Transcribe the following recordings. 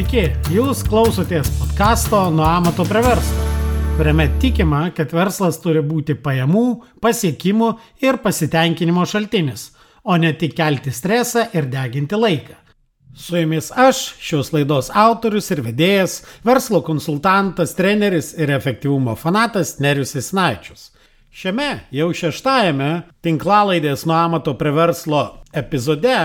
Sveiki, jūs klausotės podkasto Nuo amato prie verslo, kuriame tikima, kad verslas turi būti pajamų, pasiekimų ir pasitenkinimo šaltinis, o ne tik kelti stresą ir deginti laiką. Su jumis aš, šios laidos autorius ir vedėjas, verslo konsultantas, treneris ir efektyvumo fanatas Nerius Isnaičius. Šiame jau šeštajame tinklalaidės nuo amato prie verslo epizode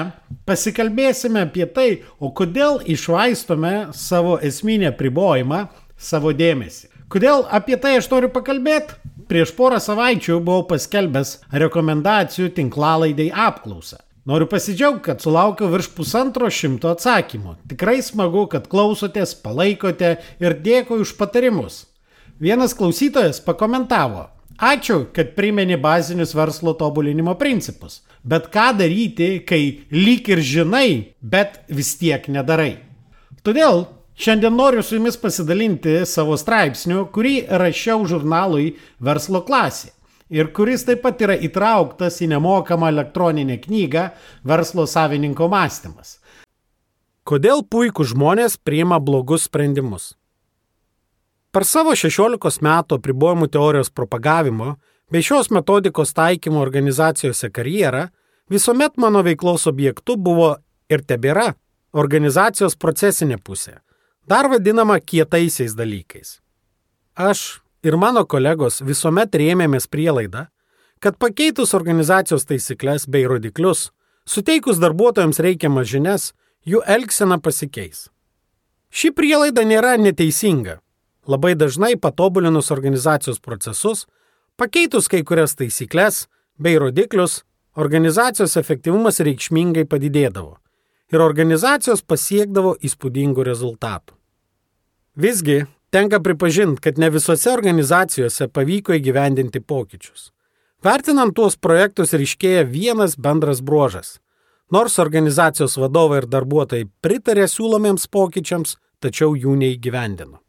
pasikalbėsime apie tai, o kodėl išvaistome savo esminę pribojimą, savo dėmesį. Kodėl apie tai aš noriu pakalbėti? Prieš porą savaičių buvau paskelbęs rekomendacijų tinklalaidai apklausą. Noriu pasidžiaugti, kad sulaukiau virš pusantro šimto atsakymų. Tikrai smagu, kad klausotės, palaikote ir dėkui už patarimus. Vienas klausytojas pakomentavo, Ačiū, kad primeni bazinius verslo tobulinimo principus. Bet ką daryti, kai lyg ir žinai, bet vis tiek nedarai? Todėl šiandien noriu su jumis pasidalinti savo straipsniu, kurį rašiau žurnalui Verslo klasė. Ir kuris taip pat yra įtrauktas į nemokamą elektroninę knygą Verslo savininko mąstymas. Kodėl puikų žmonės priima blogus sprendimus? Per savo 16 metų apribojimų teorijos propagavimo bei šios metodikos taikymo organizacijose karjerą, visuomet mano veiklos objektu buvo ir tebėra organizacijos procesinė pusė, dar vadinama kietaisiais dalykais. Aš ir mano kolegos visuomet rėmėmės prielaidą, kad pakeitus organizacijos taisyklės bei rodiklius, suteikus darbuotojams reikiamas žinias, jų elgsena pasikeis. Ši prielaida nėra neteisinga, Labai dažnai patobulinus organizacijos procesus, pakeitus kai kurias taisyklės bei rodiklius, organizacijos efektyvumas reikšmingai padidėdavo ir organizacijos pasiekdavo įspūdingų rezultatų. Visgi, tenka pripažinti, kad ne visose organizacijose pavyko įgyvendinti pokyčius. Vertinant tuos projektus ryškėja vienas bendras bruožas. Nors organizacijos vadovai ir darbuotojai pritarė siūlomiems pokyčiams, tačiau jų neįgyvendino.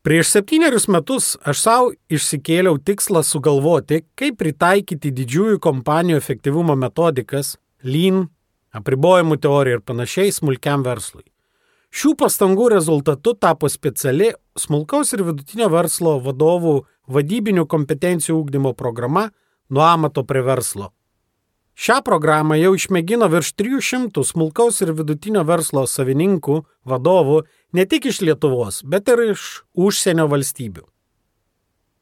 Prieš septynerius metus aš savo išsikėliau tikslą sugalvoti, kaip pritaikyti didžiųjų kompanijų efektyvumo metodikas, lean, apribojimų teoriją ir panašiai smulkiam verslui. Šių pastangų rezultatu tapo speciali smulkaus ir vidutinio verslo vadovų vadybinių kompetencijų ūkdymo programa nuo amato prie verslo Šią programą jau išmėgino virš 300 smulkaus ir vidutinio verslo savininkų, vadovų ne tik iš Lietuvos, bet ir iš užsienio valstybių.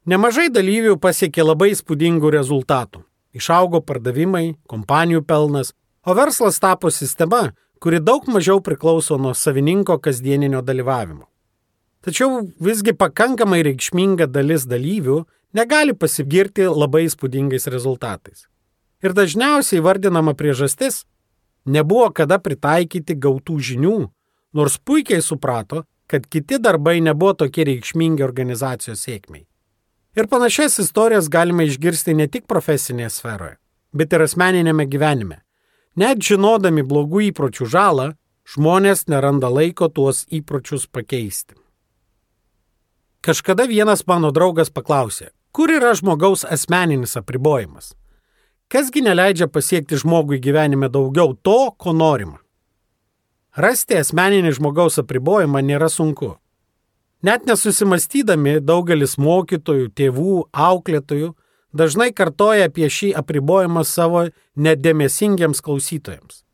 Nemažai dalyvių pasiekė labai įspūdingų rezultatų. Išaugo pardavimai, kompanijų pelnas, o verslas tapo sistema, kuri daug mažiau priklauso nuo savininko kasdieninio dalyvavimo. Tačiau visgi pakankamai reikšminga dalis dalyvių negali pasigirti labai įspūdingais rezultatais. Ir dažniausiai vardinama priežastis - nebuvo kada pritaikyti gautų žinių, nors puikiai suprato, kad kiti darbai nebuvo tokie reikšmingi organizacijos sėkmiai. Ir panašias istorijas galime išgirsti ne tik profesinėje sferoje, bet ir asmeninėme gyvenime. Net žinodami blogų įpročių žalą, žmonės neranda laiko tuos įpročius pakeisti. Kažkada vienas mano draugas paklausė, kur yra žmogaus asmeninis apribojimas. Kasgi neleidžia pasiekti žmogui gyvenime daugiau to, ko norima? Rasti asmeninį žmogaus apribojimą nėra sunku. Net nesusimastydami daugelis mokytojų, tėvų, auklėtojų dažnai kartoja apie šį apribojimą savo nedėmesingiams klausytojams.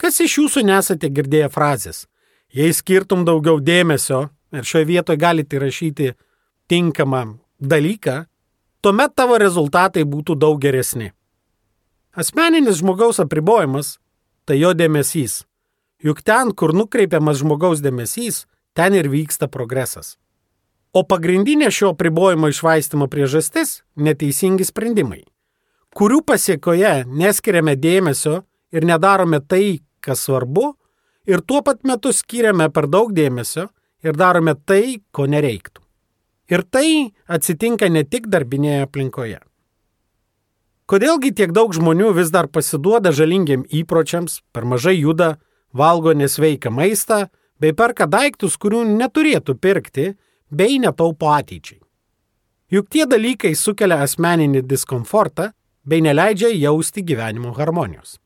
Kas iš jūsų nesate girdėję frazės? Jei skirtum daugiau dėmesio, ir šioje vietoje galite rašyti tinkamą dalyką, tuomet tavo rezultatai būtų daug geresni. Asmeninis žmogaus apribojimas - tai jo dėmesys. Juk ten, kur nukreipiamas žmogaus dėmesys, ten ir vyksta progresas. O pagrindinė šio apribojimo išvaistimo priežastis - neteisingi sprendimai, kurių pasiekoje neskiriame dėmesio ir nedarome tai, kas svarbu, ir tuo pat metu skiriame per daug dėmesio ir darome tai, ko nereiktų. Ir tai atsitinka ne tik darbinėje aplinkoje. Kodėlgi tiek daug žmonių vis dar pasiduoda žalingiam įpročiams, per mažai juda, valgo nesveiką maistą, bei perka daiktus, kurių neturėtų pirkti, bei netaupo ateičiai. Juk tie dalykai sukelia asmeninį diskomfortą bei neleidžia jausti gyvenimo harmonijos.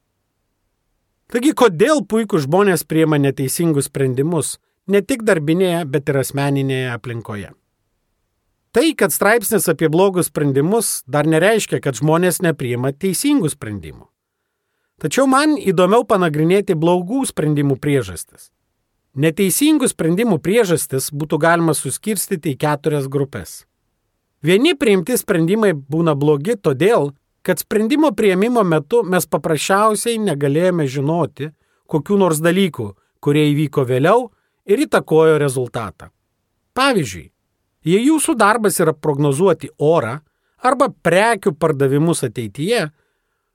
Taigi, kodėl puikų žmonės priema neteisingus sprendimus ne tik darbinėje, bet ir asmeninėje aplinkoje? Tai, kad straipsnis apie blogus sprendimus dar nereiškia, kad žmonės nepriima teisingų sprendimų. Tačiau man įdomiau panagrinėti blogų sprendimų priežastis. Neteisingų sprendimų priežastis būtų galima suskirstyti į keturias grupės. Vieni priimti sprendimai būna blogi todėl, kad sprendimo prieimimo metu mes paprasčiausiai negalėjome žinoti kokių nors dalykų, kurie įvyko vėliau ir įtakojo rezultatą. Pavyzdžiui, jei jūsų darbas yra prognozuoti orą arba prekių pardavimus ateityje,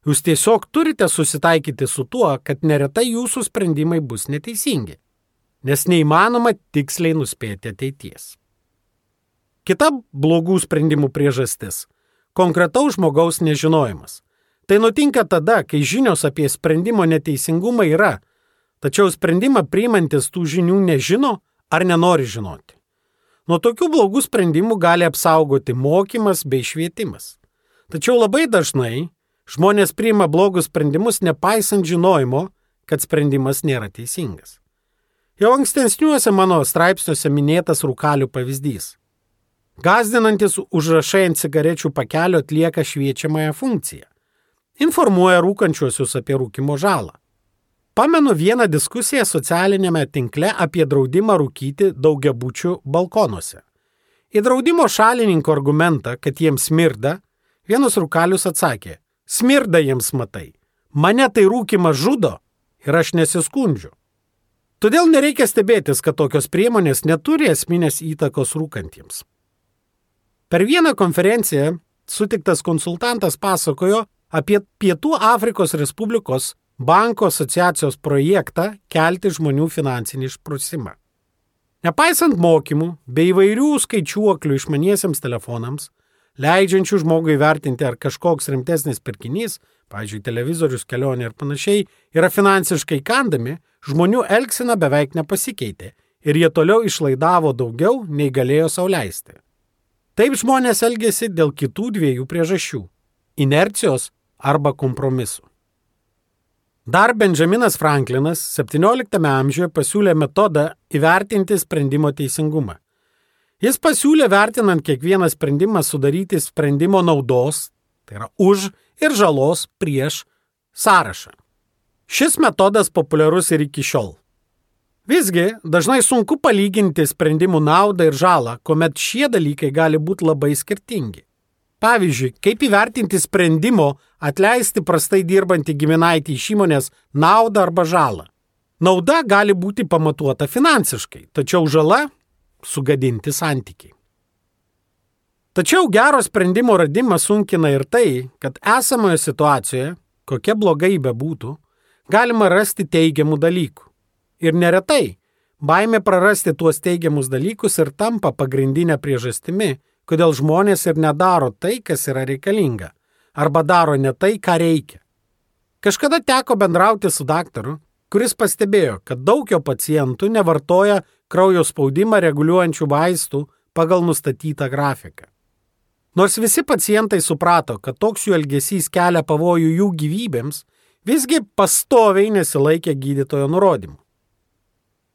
jūs tiesiog turite susitaikyti su tuo, kad neretai jūsų sprendimai bus neteisingi, nes neįmanoma tiksliai nuspėti ateities. Kita blogų sprendimų priežastis konkretaus žmogaus nežinojimas. Tai nutinka tada, kai žinios apie sprendimo neteisingumą yra, tačiau sprendimą priimantis tų žinių nežino ar nenori žinoti. Nuo tokių blogų sprendimų gali apsaugoti mokymas bei švietimas. Tačiau labai dažnai žmonės priima blogus sprendimus nepaisant žinojimo, kad sprendimas nėra teisingas. Jau ankstesniuose mano straipsniuose minėtas rūkalių pavyzdys. Gazdinantis užrašai ant cigarečių pakelio atlieka šviečiamąją funkciją. Informuoja rūkančiuosius apie rūkimo žalą. Pamenu vieną diskusiją socialinėme tinkle apie draudimą rūkyti daugiabučių balkonuose. Į draudimo šalininko argumentą, kad jiems smirda, vienas rūkalius atsakė, smirda jiems matai, mane tai rūkimas žudo ir aš nesiskundžiu. Todėl nereikia stebėtis, kad tokios priemonės neturi esminės įtakos rūkantiems. Per vieną konferenciją sutiktas konsultantas pasakojo apie Pietų Afrikos Respublikos banko asociacijos projektą kelti žmonių finansinį išprusimą. Nepaisant mokymų bei įvairių skaičiuoklių išmaniesiems telefonams, leidžiančių žmogui vertinti, ar kažkoks rimtesnis pirkinys, pavyzdžiui, televizorius, kelionė ir panašiai, yra finansiškai kandami, žmonių elgsena beveik nepasikeitė ir jie toliau išlaidavo daugiau, nei galėjo sauliaisti. Taip žmonės elgesi dėl kitų dviejų priežasčių - inercijos arba kompromisų. Dar Benjaminas Franklinas XVII amžiuje pasiūlė metodą įvertinti sprendimo teisingumą. Jis pasiūlė vertinant kiekvieną sprendimą sudaryti sprendimo naudos, tai yra už ir žalos prieš sąrašą. Šis metodas populiarus ir iki šiol. Visgi, dažnai sunku palyginti sprendimų naudą ir žalą, kuomet šie dalykai gali būti labai skirtingi. Pavyzdžiui, kaip įvertinti sprendimo atleisti prastai dirbantį giminaitį iš įmonės naudą arba žalą. Nauda gali būti pamatuota finansiškai, tačiau žala - sugadinti santykiai. Tačiau gero sprendimo radimą sunkina ir tai, kad esamoje situacijoje, kokia blogai bebūtų, galima rasti teigiamų dalykų. Ir neretai baimė prarasti tuos teigiamus dalykus ir tampa pagrindinė priežastimi, kodėl žmonės ir nedaro tai, kas yra reikalinga, arba daro ne tai, ką reikia. Kažkada teko bendrauti su daktaru, kuris pastebėjo, kad daug jo pacientų nevartoja kraujo spaudimą reguliuojančių vaistų pagal nustatytą grafiką. Nors visi pacientai suprato, kad toks jų elgesys kelia pavojų jų gyvybėms, visgi pastoviai nesilaikė gydytojo nurodymų.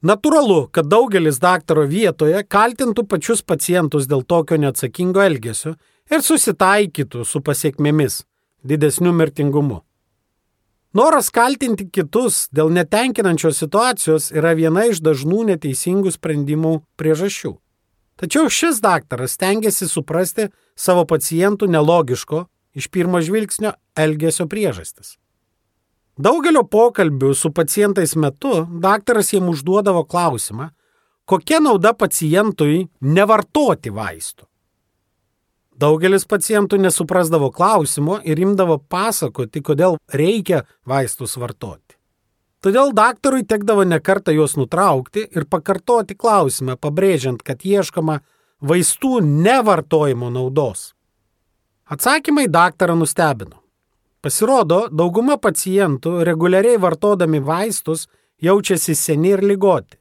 Natūralu, kad daugelis daktaro vietoje kaltintų pačius pacientus dėl tokio neatsakingo elgesio ir susitaikytų su pasiekmėmis - didesniu mirtingumu. Noras kaltinti kitus dėl netenkinančios situacijos yra viena iš dažnų neteisingų sprendimų priežasčių. Tačiau šis daktaras tengiasi suprasti savo pacientų nelogiško, iš pirmo žvilgsnio, elgesio priežastis. Daugelio pokalbių su pacientais metu daktaras jiem užduodavo klausimą, kokia nauda pacientui nevartoti vaistų. Daugelis pacientų nesuprasdavo klausimo ir imdavo pasakoti, kodėl reikia vaistus vartoti. Todėl daktarui tekdavo nekartą juos nutraukti ir pakartoti klausimą, pabrėžiant, kad ieškoma vaistų nevartojimo naudos. Atsakymai daktarą nustebino. Pasirodo, dauguma pacientų reguliariai vartodami vaistus jaučiasi seni ir lygoti.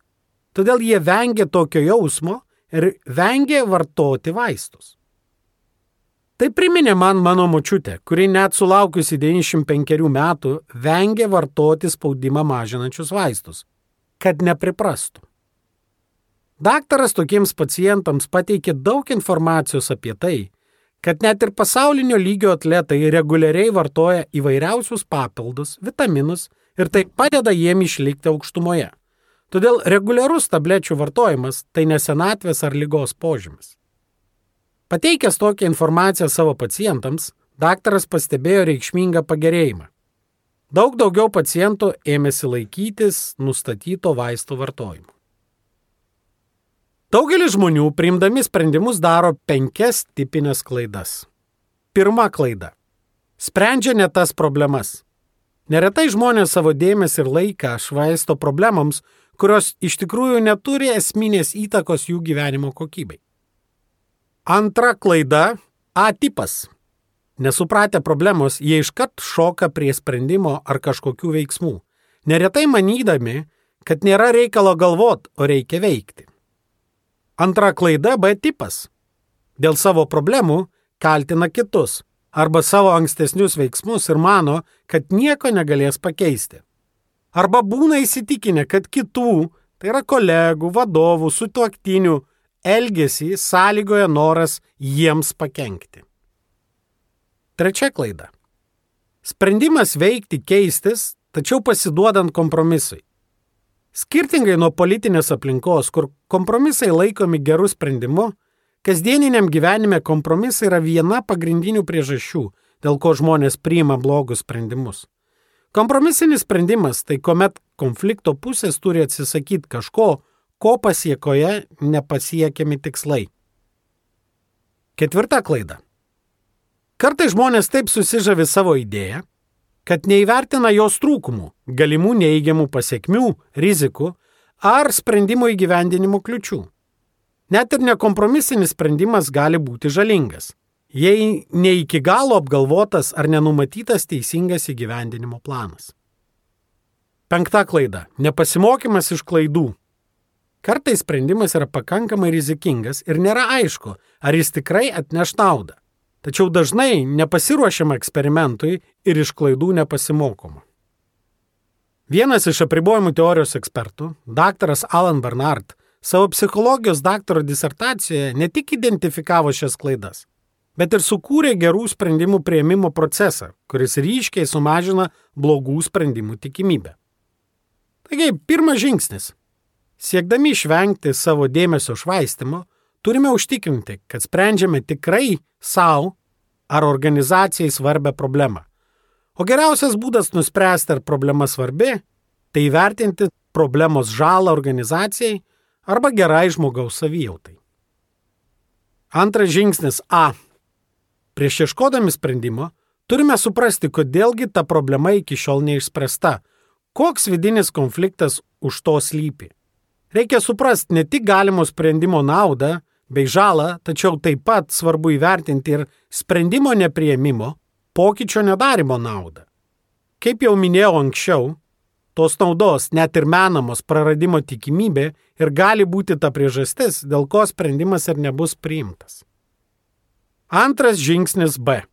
Todėl jie vengia tokio jausmo ir vengia vartoti vaistus. Tai priminė man mano močiutė, kuri net sulaukusi 95 metų vengė vartoti spaudimą mažinančius vaistus, kad nepriprastų. Daktaras tokiems pacientams pateikė daug informacijos apie tai, kad net ir pasaulinio lygio atletai reguliariai vartoja įvairiausius papildus, vitaminus ir tai padeda jiem išlikti aukštumoje. Todėl reguliarus tablečių vartojimas tai nesenatvės ar lygos požymis. Pateikęs tokią informaciją savo pacientams, daktaras pastebėjo reikšmingą pagerėjimą. Daug daugiau pacientų ėmėsi laikytis nustatyto vaisto vartojimo. Daugelis žmonių priimdami sprendimus daro penkias tipinės klaidas. Pirma klaida. Sprendžia ne tas problemas. Neretai žmonės savo dėmesį ir laiką švaisto problemams, kurios iš tikrųjų neturi esminės įtakos jų gyvenimo kokybei. Antra klaida - A tipas. Nesupratę problemos, jie iškart šoka prie sprendimo ar kažkokių veiksmų, neretai manydami, kad nėra reikalo galvot, o reikia veikti. Antra klaida - B tipas. Dėl savo problemų kaltina kitus arba savo ankstesnius veiksmus ir mano, kad nieko negalės pakeisti. Arba būna įsitikinę, kad kitų, tai yra kolegų, vadovų, sutuoktinių, elgesį sąlygoja noras jiems pakengti. Trečia klaida. Sprendimas veikti keistis, tačiau pasiduodant kompromisui. Skirtingai nuo politinės aplinkos, kur kompromisai laikomi gerų sprendimu, kasdieniniam gyvenime kompromisai yra viena pagrindinių priežasčių, dėl ko žmonės priima blogus sprendimus. Kompromisinis sprendimas tai kuomet konflikto pusės turi atsisakyti kažko, ko pasiekoje nepasiekiami tikslai. Ketvirta klaida. Kartai žmonės taip susižavi savo idėją, kad neįvertina jos trūkumų, galimų neįgiamų pasiekmių, rizikų ar sprendimo įgyvendinimo kliučių. Net ir nekompromisinis sprendimas gali būti žalingas, jei ne iki galo apgalvotas ar nenumatytas teisingas įgyvendinimo planas. Penkta klaida - nepasimokymas iš klaidų. Kartais sprendimas yra pakankamai rizikingas ir nėra aišku, ar jis tikrai atneš naudą. Tačiau dažnai nepasiruošiama eksperimentui ir iš klaidų nepasimokoma. Vienas iš apribojimų teorijos ekspertų, dr. Alan Bernard, savo psichologijos daktaro disertacijoje ne tik identifikavo šias klaidas, bet ir sukūrė gerų sprendimų prieimimo procesą, kuris ryškiai sumažina blogų sprendimų tikimybę. Taigi, pirmas žingsnis Siekdami išvengti savo dėmesio švaistimo, turime užtikrinti, kad sprendžiame tikrai savo ar organizacijai svarbę problemą. O geriausias būdas nuspręsti, ar problema svarbi, tai įvertinti problemos žalą organizacijai arba gerai žmogaus savijautai. Antras žingsnis A. Prieš ieškodami sprendimo turime suprasti, kodėlgi ta problema iki šiol neišspręsta, koks vidinis konfliktas už to slypi. Reikia suprasti ne tik galimo sprendimo naudą bei žalą, tačiau taip pat svarbu įvertinti ir sprendimo neprieimimo, pokyčio nedarimo naudą. Kaip jau minėjau anksčiau, tos naudos, net ir menamos praradimo tikimybė ir gali būti ta priežastis, dėl ko sprendimas ir nebus priimtas. Antras žingsnis B.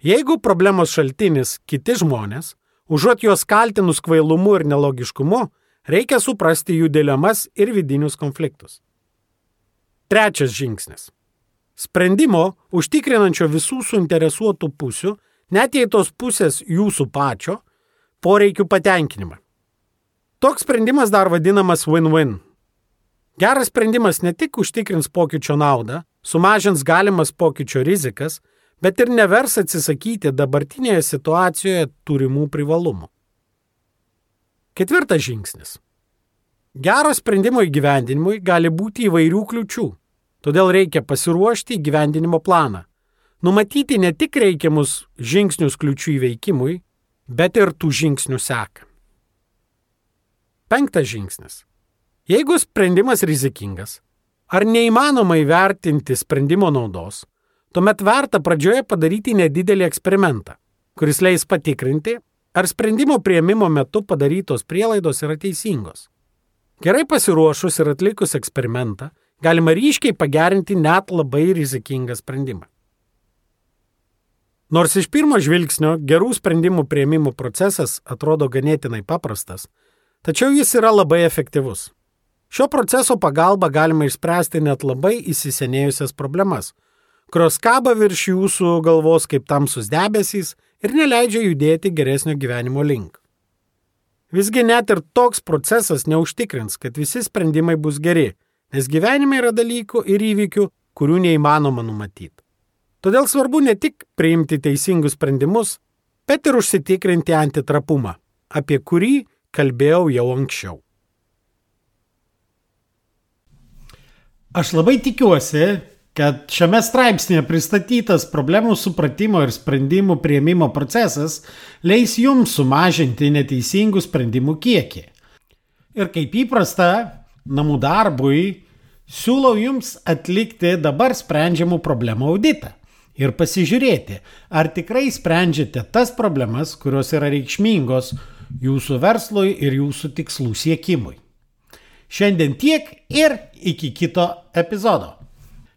Jeigu problemos šaltinis kiti žmonės, užuot juos kaltinus kvailumu ir nelogiškumu, reikia suprasti jų dilemas ir vidinius konfliktus. Trečias žingsnis. Sprendimo užtikrinančio visų suinteresuotų pusių, net jei tos pusės jūsų pačio, poreikių patenkinimą. Toks sprendimas dar vadinamas win-win. Geras sprendimas ne tik užtikrins pokyčio naudą, sumažins galimas pokyčio rizikas, bet ir nevers atsisakyti dabartinėje situacijoje turimų privalumų. Ketvirtas žingsnis. Gero sprendimo įgyvendinimui gali būti įvairių kliučių, todėl reikia pasiruošti įgyvendinimo planą. Numatyti ne tik reikiamus žingsnius kliučių įveikimui, bet ir tų žingsnių seką. Penktas žingsnis. Jeigu sprendimas rizikingas, ar neįmanoma įvertinti sprendimo naudos, tuomet verta pradžioje padaryti nedidelį eksperimentą, kuris leis patikrinti, Ar sprendimo prieimimo metu padarytos prielaidos yra teisingos? Gerai pasiruošus ir atlikus eksperimentą, galima ryškiai pagerinti net labai rizikingą sprendimą. Nors iš pirmo žvilgsnio gerų sprendimų prieimimo procesas atrodo ganėtinai paprastas, tačiau jis yra labai efektyvus. Šio proceso pagalba galima išspręsti net labai įsisenėjusias problemas, kurios kaba virš jūsų galvos kaip tamsus debesys ir neleidžia judėti geresnio gyvenimo link. Visgi net ir toks procesas neužtikrins, kad visi sprendimai bus geri, nes gyvenime yra dalykų ir įvykių, kurių neįmanoma numatyti. Todėl svarbu ne tik priimti teisingus sprendimus, bet ir užsitikrinti antitrapumą, apie kurį kalbėjau jau anksčiau. Aš labai tikiuosi, kad šiame straipsnėje pristatytas problemų supratimo ir sprendimų prieimimo procesas leis jums sumažinti neteisingų sprendimų kiekį. Ir kaip įprasta, namų darbui siūlau jums atlikti dabar sprendžiamų problemų auditą ir pasižiūrėti, ar tikrai sprendžiate tas problemas, kurios yra reikšmingos jūsų verslui ir jūsų tikslų siekimui. Šiandien tiek ir iki kito epizodo.